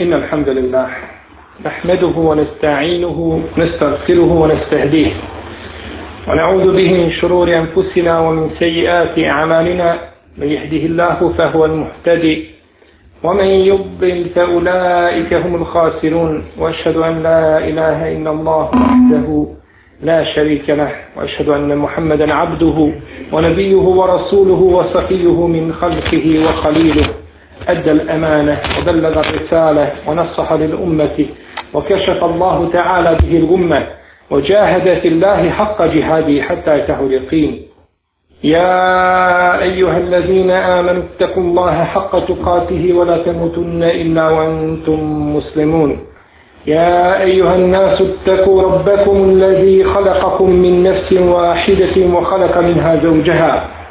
إن الحمد لله نحمده ونستعينه نستغفره ونستهديه ونعوذ به من شرور أنفسنا ومن سيئات أعمالنا من يهده الله فهو المهتدي ومن يضل فأولئك هم الخاسرون وأشهد أن لا إله إلا الله وحده لا شريك له وأشهد أن محمدا عبده ونبيه ورسوله وصفيه من خلقه وخليله أدى الأمانة وبلغ الرسالة ونصح للأمة وكشف الله تعالى به الغمة وجاهد في الله حق جهاده حتى يتاه اليقين. يا أيها الذين آمنوا اتقوا الله حق تقاته ولا تموتن إلا وأنتم مسلمون. يا أيها الناس اتقوا ربكم الذي خلقكم من نفس واحدة وخلق منها زوجها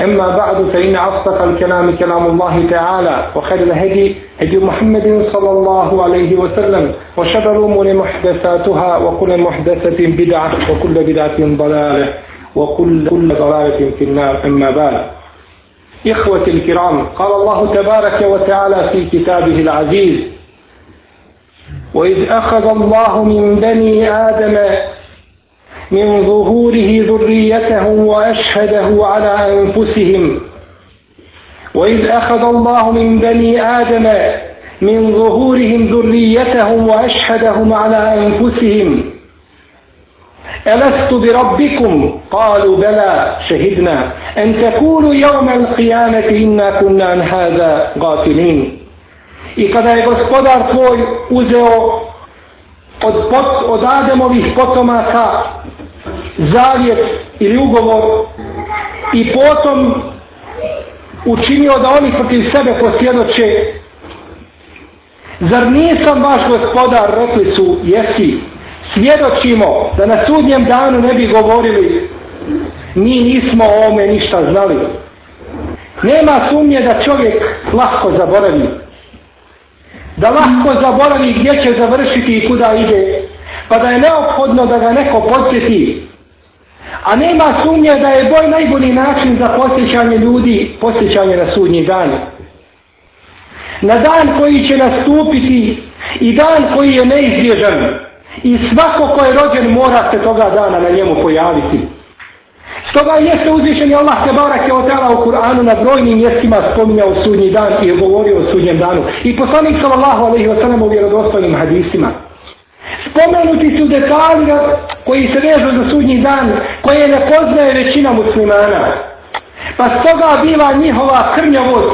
أما بعد فإن أصدق الكلام كلام الله تعالى وخير الهدي هدي محمد صلى الله عليه وسلم وشر الأمور محدثاتها وكل محدثة بدعة وكل بدعة ضلالة وكل كل ضلالة في النار. أما بعد إخوتي الكرام قال الله تبارك وتعالى في كتابه العزيز وإذ أخذ الله من بني آدم من ظهوره ذريتهم وأشهده على أنفسهم. وإذ أخذ الله من بني آدم من ظهورهم ذريتهم وأشهدهم على أنفسهم. ألست بربكم؟ قالوا بلى شهدنا. أن تقولوا يوم القيامة إنا كنا عن هذا غافلين. I kada je gospodar od, pot, od Ademovih potomaka zavjet ili ugovor i potom učinio da oni protiv sebe posvjedoče. Zar nisam vaš gospodar rekli su jesi svjedočimo da na sudnjem danu ne bi govorili mi nismo o ome ništa znali. Nema sumnje da čovjek lahko zaboravi da lahko zaboravi gdje će završiti i kuda ide pa da je neophodno da ga neko podsjeti A nema sumnje da je boj najbolji način za posjećanje ljudi, posjećanje na sudnji dan. Na dan koji će nastupiti i dan koji je neizbježan. I svako ko je rođen mora se toga dana na njemu pojaviti. Stoga jeste uzvišeni Allah te barak je otala u Kur'anu na brojnim mjestima spominjao sudnji dan i govorio o sudnjem danu. I poslanik sallallahu alaihi wa sallam u vjerodostojnim hadisima. Spomenuti su detalji koji se vežu za sudnji dan, koje ne poznaje većina muslimana. Pa stoga bila njihova krnjavost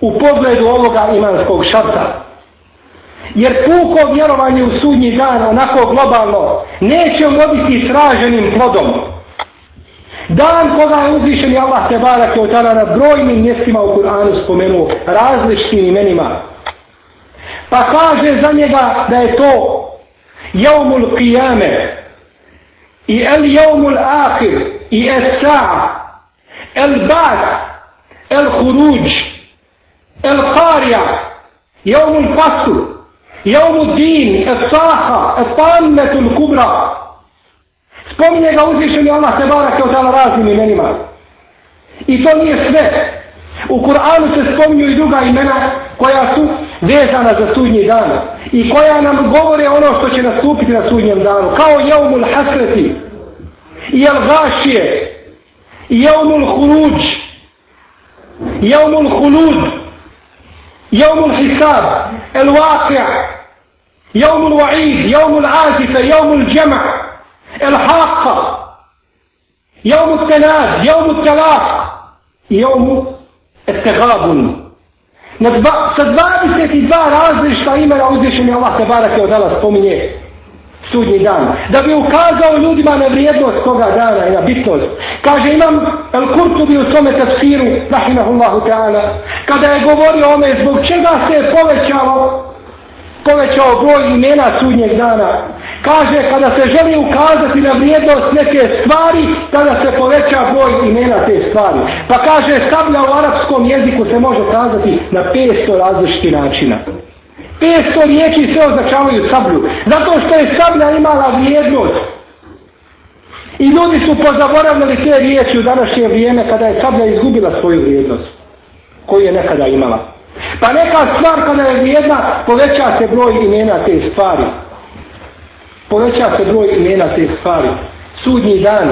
u pogledu ovoga imanskog šarta. Jer puko vjerovanje u sudnji dan, onako globalno, neće voditi sraženim plodom dan koga je uzvišen i Allah te barak je otala na brojnim mjestima u Kur'anu spomenuo različitim imenima. Pa kaže za njega da je to jaumul qiyame i el jaumul Akhir i es sa' el bas el huruđ el karja jaumul pasu jaumul din es saha es pametul kubra Spominje ga uzvišeni Allah se barake od raznim imenima. I to nije sve. U Kur'anu se spominju i druga imena koja su vezana za sudnji dan i koja nam govore ono što će nastupiti na sudnjem danu kao jeumul hasreti jel gašije jeumul huruđ jeumul hulud jeumul hisab el waqia jeumul wa'id jeumul azife jeumul džema el haqqa jeumul tenad jeumul talaq jeumul estegabun Na dva, sa 22 različita imena uzvišen je Allah Tebarak od odala spominje sudnji dan. Da bi ukazao ljudima na vrijednost toga dana i na bitnost. Kaže imam El Kurtubi u tome tafsiru, rahimahullahu ta'ala, kada je govorio ome zbog čega se je povećalo, povećao broj imena sudnjeg dana. Kaže, kada se želi ukazati na vrijednost neke stvari, tada se poveća broj imena te stvari. Pa kaže, sablja u arapskom jeziku se može kazati na 500 različitih načina. 500 riječi se označavaju sablju. Zato što je sablja imala vrijednost. I ljudi su pozaboravljali te riječi u današnje vrijeme kada je sablja izgubila svoju vrijednost koju je nekada imala. Pa neka stvar kada je vrijedna, poveća se broj imena te stvari poveća se broj imena te stvari. Sudnji dan.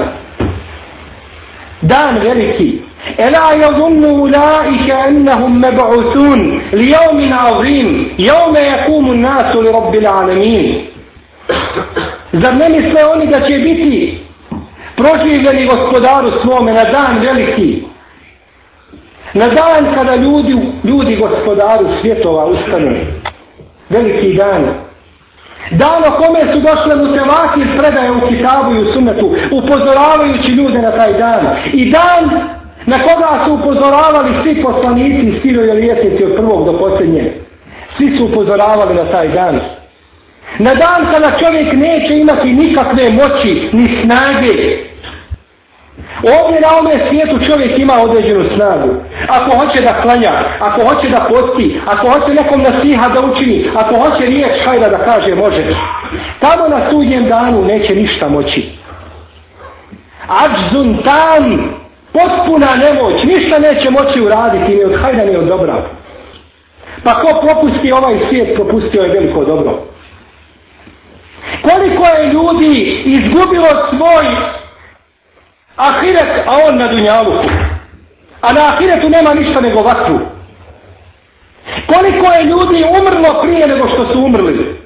Dan veliki. Ela yadunnu ulaika annahum mab'utun li yawmin 'azim yawma yaqumu an-nasu li rabbil 'alamin. Zar ne misle oni da će biti proživljeni gospodaru svome na dan veliki? Na dan kada ljudi, ljudi gospodaru svjetova ustanu. Veliki dan. Dan o ono kome su došle mu tevakir predaje u kitabu i u sunnetu, upozoravajući ljude na taj dan. I dan na koga su upozoravali svi poslanici, svi rojeljetici od prvog do posljednje. Svi su upozoravali na taj dan. Na dan kada čovjek neće imati nikakve moći, ni snage, Ovdje na ovome svijetu čovjek ima određenu snagu. Ako hoće da klanja, ako hoće da posti, ako hoće nekom nasiha da učini, ako hoće riječ hajda da kaže može. Tamo na sudnjem danu neće ništa moći. Ađzun tam, potpuna nemoć, ništa neće moći uraditi ni od hajda ni od dobra. Pa ko propusti ovaj svijet, propustio je veliko dobro. Koliko je ljudi izgubilo svoj ahiret, a on na dunjaluku. A na ahiretu nema ništa nego vatru. Koliko je ljudi umrlo prije nego što su umrli?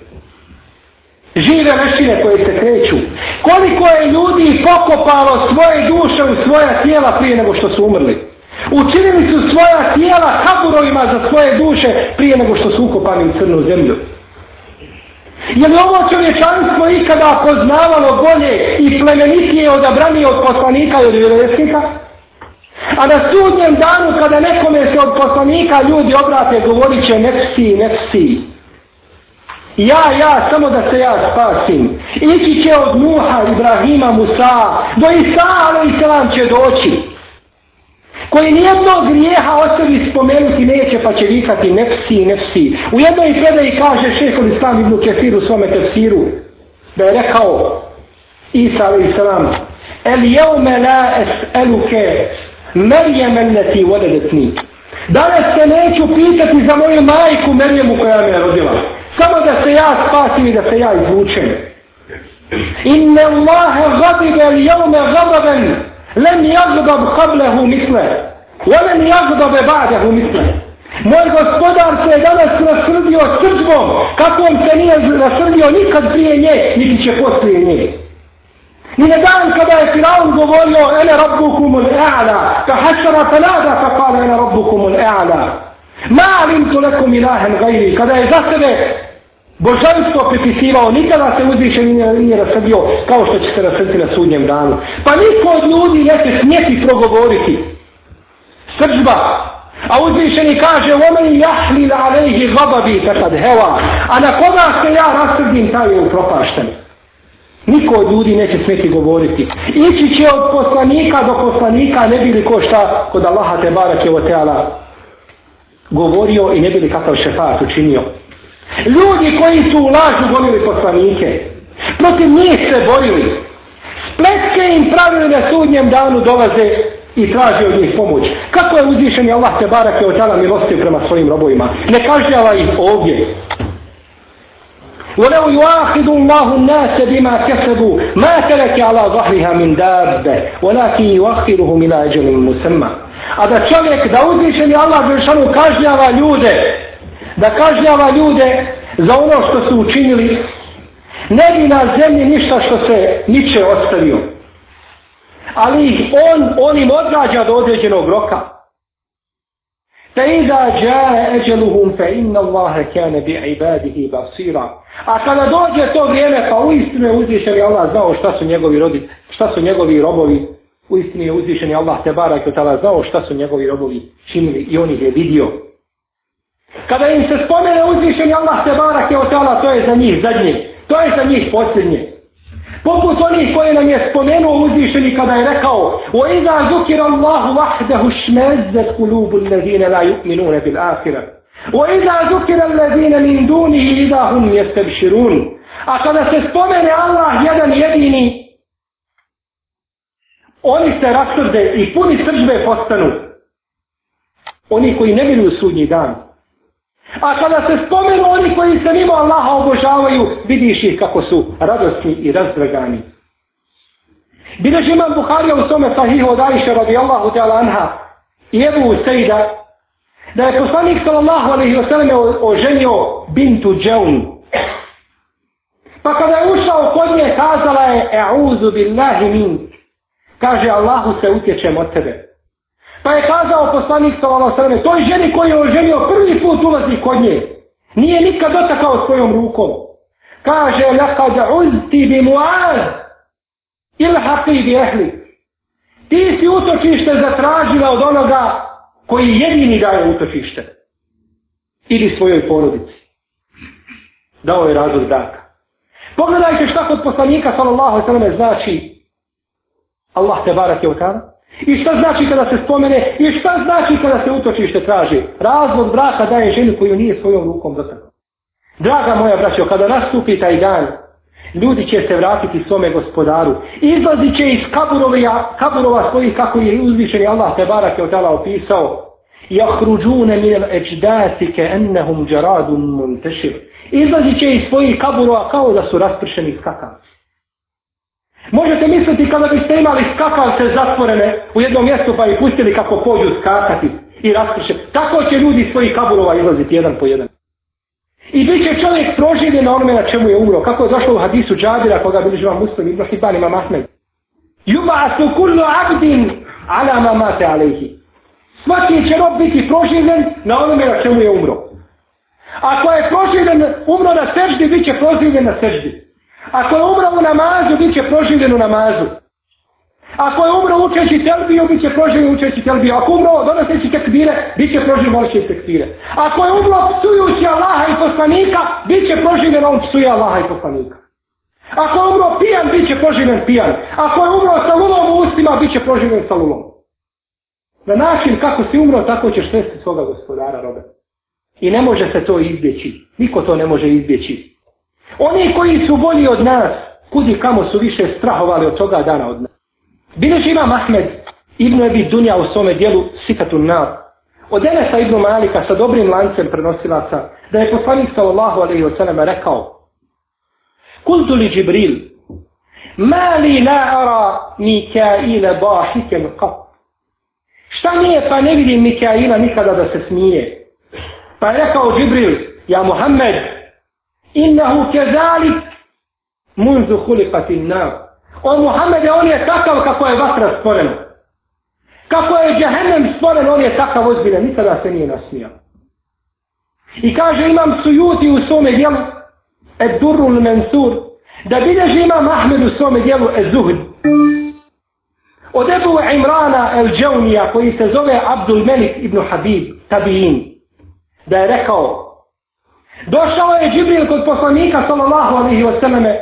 Žive lešine koje se kreću. Koliko je ljudi pokopalo svoje duše u svoja tijela prije nego što su umrli? Učinili su svoja tijela kaburovima za svoje duše prije nego što su ukopani u crnu zemlju. Je li ovo čovječanstvo ikada poznavalo bolje i plemenitije odabranije od poslanika i od vjerovjesnika? A na sudnjem danu kada nekome se od poslanika ljudi obrate govorit će nefsi, nefsi. Ja, ja, samo da se ja spasim. Ići će od Nuha, Ibrahima, Musa, do Isa, ali i će doći koji nijednog grijeha o sebi spomenuti neće pa će vikati nefsi, nefsi. U jednoj predaji kaže šehol islam ibn Kefir u svome tefsiru da je rekao Isa alaih salam El jeume la es'eluke Merjem elleti voledetni Danas se neću pitati za moju majku Merjemu koja me je rodila. Samo da se ja spasim i da se ja izvučem. Inne Allahe gadibe el jeume gadaben lem jazgab kablehu misle, wa lem jazgab ebađahu misle. Moj gospodar se je danas nasrdio srđbom, kako on se nije nasrdio nikad prije nje, niti će poslije nje. I na dan kada je Firaun govorio, ene rabbukum ul-e'ala, fa hašara fanada, fa kale ene rabbukum e'ala. Ma alim tu lekom ilahem gajri, kada je za sebe božanstvo pripisivao, nikada se uzviše nije, nije rasrdio kao što će se rasrti na sudnjem danu. Pa niko od ljudi neće smjeti progovoriti. Sržba. A uzvišeni kaže, omen jahli la alejhi gababi takad heva. A na koga se ja rasrdim, taj je upropašten. Niko od ljudi neće smjeti govoriti. Ići će od poslanika do poslanika, ne bili ko šta kod Allaha te barak je o teala govorio i ne bili kakav šefat učinio. Ljudi koji su u lažu gonili poslanike, protiv njih se borili, spletke im pravili na sudnjem danu dolaze i traži od njih pomoć. Kako je uzvišen Allah te barak je ođala milostiv prema svojim robovima? Ne kažnjava ih ovdje. ولو يواخذ الله الناس بما كسبوا ما ترك على ظهرها من دابة ولكن يوخرهم إلى أجل مسمى a da čovjek da uzvišeni Allah Žešanu kažnjava ljude da kažnjava ljude za ono što su učinili, ne bi na zemlji ništa što se niče ostavio. Ali on, on im odgađa do određenog roka. Fe iza džahe eđeluhum fe inna Allahe kane bi ibadihi basira. A kada dođe to vrijeme, pa u istinu je uzvišen Allah znao šta su njegovi rodi, šta su njegovi robovi, u istinu je uzvišen Allah te barak znao šta su njegovi robovi činili i on ih je vidio Kada im se spomene uzvišenje Allah se barak je otala, to je za njih zadnje. To je za njih posljednje. Poput onih koje nam je spomenuo uzvišeni kada je rekao وَإِذَا ذُكِرَ اللَّهُ وَحْدَهُ شْمَزَّتْ قُلُوبُ الَّذِينَ لَا يُؤْمِنُونَ بِالْآخِرَةِ وَإِذَا ذُكِرَ الَّذِينَ مِنْ دُونِهِ إِذَا هُمْ يَسْتَبْشِرُونَ A kada se spomene Allah jedan jedini, oni se rasrde i puni sržbe postanu. Oni koji ne vjeruju sudnji dan. A kada se spomenu oni koji se mimo Allaha obožavaju, vidiš ih kako su radosni i razdragani. Bileži imam Bukharija u svome sahihu od Aisha radijallahu ta'ala anha i Ebu Sejda da je poslanik sallallahu alaihi wasallam oženio bintu Džaun. Pa kada je ušao kod nje kazala je E'uzu billahi min kaže Allahu se utječem od tebe. Pa je kazao poslanik sallallahu alejhi ve toj ženi koji je oženio prvi put ulazi kod nje. Nije nikad dotakao svojom rukom. Kaže laqad ulti bi muaz ilhaqi bi ahli. Ti si utočište zatražila od onoga koji jedini daje utočište. Ili svojoj porodici. Dao je razlog daka. Pogledajte šta kod poslanika sallallahu alejhi ve znači Allah te barak je otara. I šta znači kada se spomene, i šta znači kada se utočište traži? Razlog braka daje ženu koju nije svojom rukom dotakla. Draga moja braćo, kada nastupi taj dan, ljudi će se vratiti svome gospodaru. Izlazi će iz kaburova, kaburova svojih kako je uzvišen Allah te barak je otala opisao. Jahruđune min eđdasike ennehum džaradum muntešir. Izlazi će iz svojih kaburova kao da su raspršeni skakavci. Možete misliti kada biste imali skakavce zatvorene u jednom mjestu pa ih pustili kako pođu skakati i raskriše. Tako će ljudi iz svojih kaburova izlaziti jedan po jedan. I bit će čovjek proživljen na onome na čemu je umro. Kako je došlo u hadisu Džabira koga bili živan muslim Ibn Hibban ima Mahmed. Yuba'asu kullu abdin ala ma mate alejhi. Svaki će rob biti proživljen na onome na čemu je umro. Ako je proživljen umro na seždi, bit će proživljen na seždi. Ako je umro u namazu, bit će proživljen u namazu. Ako je umro učeći telbiju, bit će proživljen učeći telbiju. Ako umro donoseći tekbire, bit će proživljen učeći tekbire. Ako je umro psujući Allaha i poslanika, bit će proživljen on psuje Allaha i poslanika. Ako je umro pijan, bit će proživljen pijan. Ako je umro sa lulom u ustima, bit će proživljen sa lulom. Na način kako si umro, tako ćeš svesti svoga gospodara robe. I ne može se to izbjeći. Niko to ne može izbjeći. Oni koji su bolji od nas, kudi kamo su više strahovali od toga dana od nas. Bileži ima Mahmed Ibn Ebi Dunja u svome dijelu Sifatun Nar. Od Enesa Ibn Malika sa dobrim lancem prenosilaca da je poslanik sallallahu alaihi wa sallam rekao Kultu li Džibril Ma li la ara Mikaila bahikem qat Šta nije pa ne vidim Mikaila nikada da se smije Pa je rekao Džibril Ja Muhammed innahu kezalik munzu hulikatin nar. O Muhammede, on je takav kako je vatra stvorena. Kako je džahennem stvoren, on je takav ozbiljan, nikada se nije nasmijao. I kaže imam sujuti u svome djelu ed durrul mensur, da bilježi imam Ahmed u svome djelu ed zuhd. Od Ebu Imrana el Džaunija, koji se zove Abdul Melik ibn Habib, tabiin, da je rekao, Došao je Džibril kod poslanika sallallahu alaihi wa sallame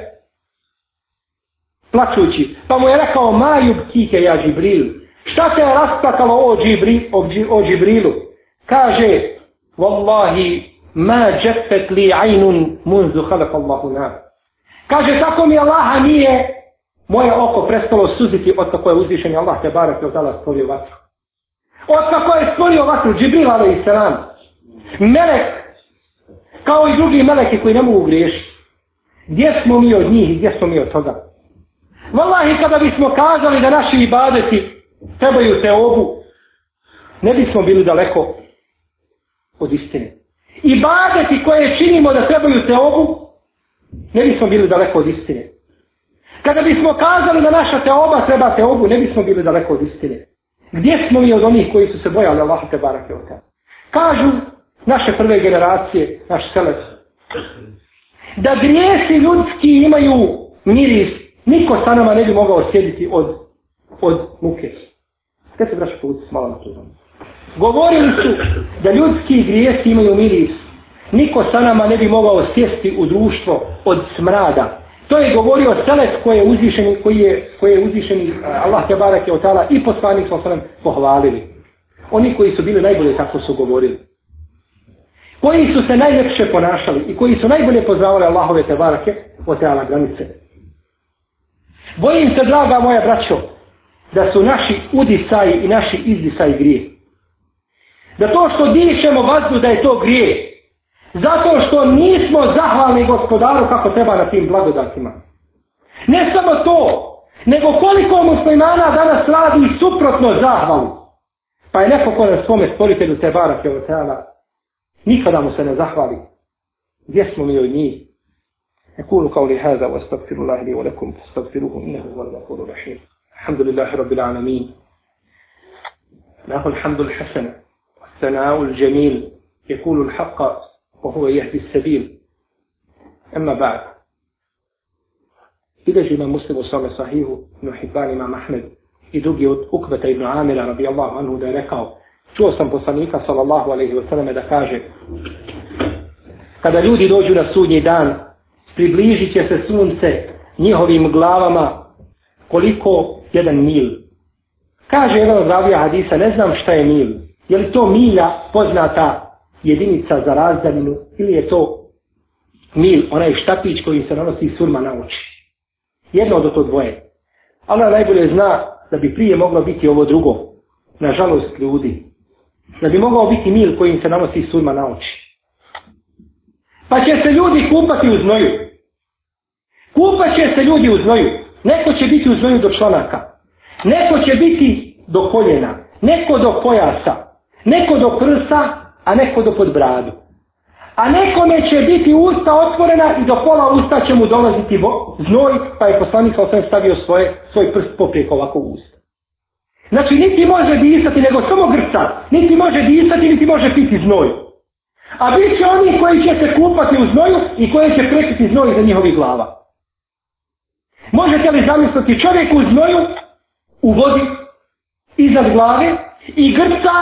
plaćući. Pa mu je rekao Majub kike ja Džibril. Šta te je rastakalo o, Džibri, o, o Džibrilu? Kaže Wallahi ma džepet li ajnun munzu halak Allahu na. Kaže tako mi Allaha nije moje oko prestalo suziti od kako je uzvišen Allah te barak je odala stvorio vatru. Od kako je stvorio vatru Džibril alaihi sallam. Melek kao i drugi meleke koji ne mogu griješiti. Gdje smo mi od njih i gdje smo mi od toga? Wallahi, kada bismo kazali da naši ibadeti trebaju te obu, ne bismo bili daleko od istine. Ibadeti koje činimo da trebaju te obu, ne bismo bili daleko od istine. Kada bismo kazali da naša te oba treba te obu, ne bismo bili daleko od istine. Gdje smo mi od onih koji su se bojali Allaha te barake od Kažu, naše prve generacije, naš selec. Da grijesi ljudski imaju miris, niko sa nama ne bi mogao sjediti od, od muke. Kada se vraća povuci malo na tuzom? Govorili su da ljudski grijesi imaju miris. niko sa nama ne bi mogao sjesti u društvo od smrada. To je govorio Selef koji je uzvišeni, koji je, koji je uzvišeni Allah te barake od i poslanik sa pohvalili. Oni koji su bili najbolje tako su govorili. Koji su se najljepše ponašali i koji su najbolje poznavali Allahove te barake od tala granice. Bojim se, draga moja braćo, da su naši udisaji i naši izdisaji grije. Da to što dišemo vazdu da je to grije. Zato što nismo zahvalni gospodaru kako treba na tim blagodatima. Ne samo to, nego koliko muslimana danas radi suprotno zahvalu. Pa je neko ko nas svome stvoritelju te barake od teala nikada mu se ne zahvali. Gdje smo mi od njih? أقول قولي هذا وأستغفر الله لي ولكم فاستغفروه إنه هو الغفور الرحيم الحمد لله رب العالمين له الحمد الحسن والثناء الجميل يقول الحق وهو يهدي السبيل أما بعد إذا جمع مسلم وصال صحيح ابن حبان إمام أحمد i drugi od Ukbeta ibn Amira radijallahu anhu da je rekao čuo sam poslanika sallallahu alaihi wasallam da kaže kada ljudi dođu na sudnji dan približit će se sunce njihovim glavama koliko jedan mil. Kaže jedan od ravija hadisa, ne znam šta je mil. Je li to milja poznata jedinica za razdaljinu ili je to mil, onaj štapić koji se nanosi surma na oči. Jedno od to dvoje. Allah najbolje zna da bi prije moglo biti ovo drugo. Nažalost ljudi. Da bi mogao biti mil kojim se nanosi surma na oči. Pa će se ljudi kupati u znoju. Kupat će se ljudi u znoju. Neko će biti u znoju do članaka. Neko će biti do koljena. Neko do pojasa. Neko do prsa, a neko do podbradu. A nekome će biti usta otvorena i do pola usta će mu dolaziti znoj, pa je poslanik sam stavio svoje, svoj prst poprijek ovako u usta. Znači, niti može disati, nego samo grca. Niti može disati, niti može piti znoj. A bit će oni koji će se kupati u znoju i koji će prekiti znoj za njihovi glava. Možete li zamisliti čovjek u znoju, u vodi, iznad glave i grca,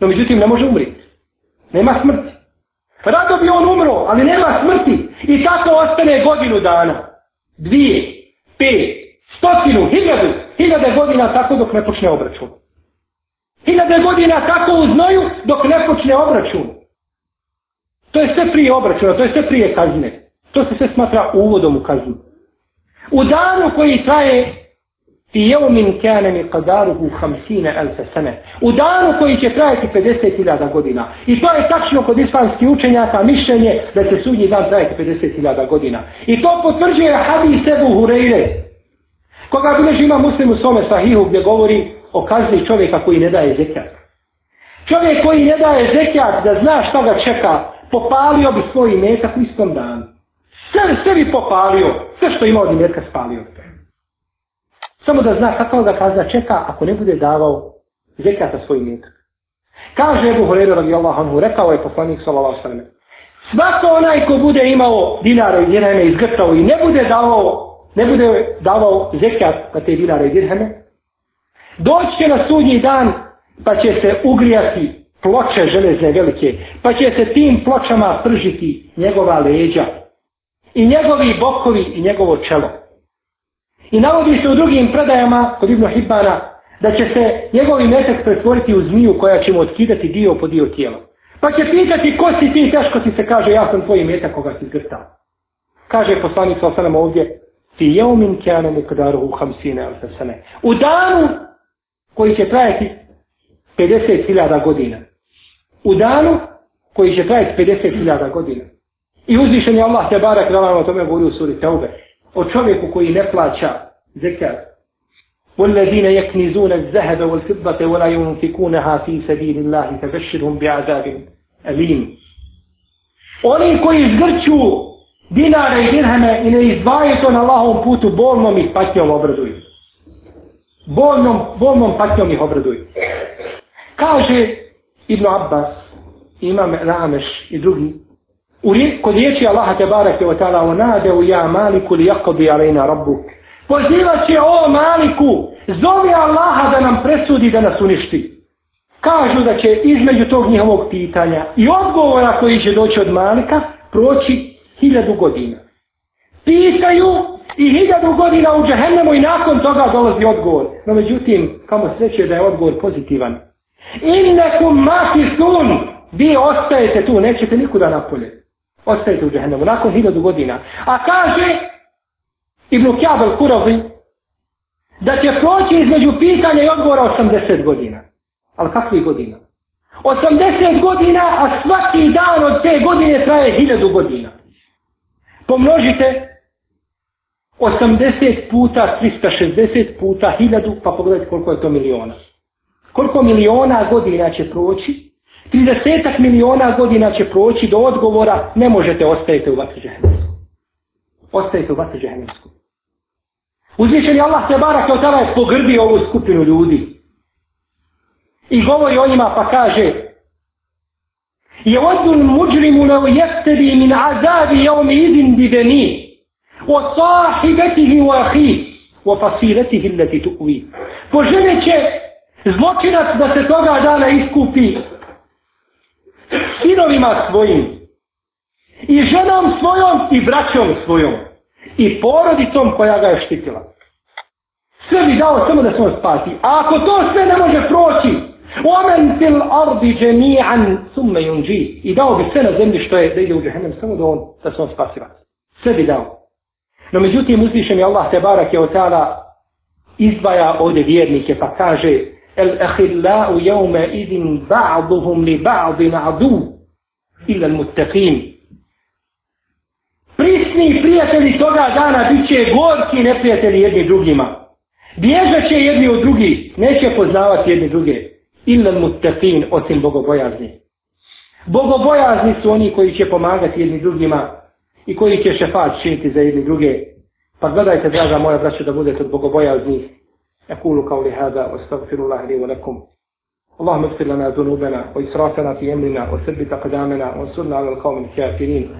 no međutim ne može umriti. Nema smrti. Rado bi on umro, ali nema smrti. I tako ostane godinu dana. Dvije, pet, stotinu, hiljadu, hiljade godina tako dok ne počne obračun. Hiljade godina tako u znoju dok ne počne obračun. To je sve prije obračuna, to je sve prije kazne. To se sve smatra uvodom u kaznu. U danu koji traje i jeumin kane mi qadaruhu hamsine elfe sene. U danu koji će trajati 50.000 godina. I to je tačno kod islamskih učenjaka mišljenje da će sudnji dan trajati 50.000 godina. I to potvrđuje hadis Ebu Hureyre. Koga bileži ima muslim u svome sahihu gdje govori o kazni čovjeka koji ne daje zekijat. Čovjek koji ne daje zekijat da zna šta ga čeka, popalio bi svoj imetak u istom danu. Sve, sve bi popalio, sve što ima od imetka spalio. Samo da zna kakva ga kazna čeka ako ne bude davao zekata svoj imetak. Kaže Ebu Horeira radijallahu anhu, rekao je poslanik sallallahu sallam. Svako onaj ko bude imao dinara i dirheme izgrtao i ne bude davao, ne bude davao zekat na te dinare i dirheme, doći će na sudnji dan pa će se ugrijati ploče železne velike, pa će se tim pločama pržiti njegova leđa, i njegovi bokovi i njegovo čelo. I navodi se u drugim predajama kod Ibn Hibbana da će se njegovi metak pretvoriti u zmiju koja će mu otkidati dio po dio tijela. Pa će pitati ko si ti, teško ti se kaže ja sam tvoj metak koga si zgrtao. Kaže poslanik sa osanem ovdje ti je umin kjane nekadaru u hamsine al sasane. U danu koji će trajati 50.000 godina. U danu koji će trajati 50.000 godina. I uzvišen je Allah te barak da vam o tome govori u suri Teube. O čovjeku koji ne plaća zekat. والذين يكنزون الذهب والفضة ولا ينفقونها في سبيل الله فبشرهم بعذاب أليم Oni koji zgrću dinare i dirheme i ne izdvajaju to na Allahovom putu, bolnom ih patnjom obraduju. Bolnom, bolnom patnjom ih obraduju. Kaže Ibn Abbas, imam Rameš i drugi, U kod riječi Allaha te barake o tala o nade u ja maliku li jakobi alejna rabbu. Pozivat će o maliku, zove Allaha da nam presudi da nas uništi. kažu da će između tog njihovog pitanja i odgovora koji će doći od Malika proći hiljadu godina. Pitaju i hiljadu godina u džehennemu i nakon toga dolazi odgovor. No međutim, kamo sreće da je odgovor pozitivan. Innekum mati sun, vi ostajete tu, nećete nikuda napolje. Ostajete u džehennemu, nakon hiljadu godina. A kaže Ibn Kjabel Kurovi, da će proći između pitanja i odgovora 80 godina. Ali kakvih godina? 80 godina, a svaki dan od te godine traje 1000 godina. Pomnožite 80 puta, 360 puta, 1000, pa pogledajte koliko je to miliona. Koliko miliona godina će proći? 30 miliona godina će proći do odgovora, ne možete, ostajete u vatru džahnemsku. Ostajete u vatru džahnemsku. Uzvišen je Allah se barak od tada je pogrdio ovu skupinu ljudi. I govori o njima pa kaže Je odun muđrimu ne jeftebi min azabi jeom idin bideni o sahibetihi u ahi o će zločinac da se toga dana iskupi sinovima svojim i ženom svojom i braćom svojom i porodicom koja ga je štitila. Sve bi dao samo da se on spasi. A ako to sve ne može proći, ومن في ardi جميعا ثم ينجي I dao bi sve na zemlji što je da ide u džehennem samo da, on, da se on spasiva. Sve bi dao. No međutim uzvišen je Allah te barak je od izdvaja ovdje vjernike pa kaže el ahillau jaume idin ba'duhum li ba'din adu ila muttaqin prisni prijatelji toga dana bit će gorki neprijatelji jedni drugima. Bježat će jedni od drugih, neće poznavati jedni druge Illa muttaqin osim bogobojazni. Bogobojazni su oni koji će pomagati jedni drugima i koji će šefat činiti za jedni druge. Pa gledajte, draga moja braća, da budete od bogobojaznih. أقول قولي هذا واستغفر الله لي ولكم اللهم اغفر لنا ذنوبنا وإسرافنا في أمرنا وثبت أقدامنا وانصرنا على القوم الكافرين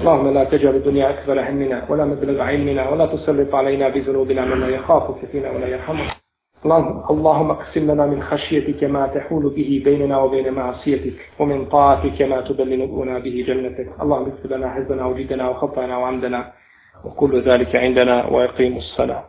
اللهم لا تجعل الدنيا أكبر همنا ولا مبلغ علمنا ولا تسلط علينا بذنوبنا من لا يخافك فينا ولا يرحمنا اللهم اقسم لنا من خشيتك ما تحول به بيننا وبين معصيتك ومن طاعتك ما تبلغنا به جنتك. اللهم اغفر لنا حزبنا وجدنا وخطأنا وعمدنا وكل ذلك عندنا ويقيم الصلاة.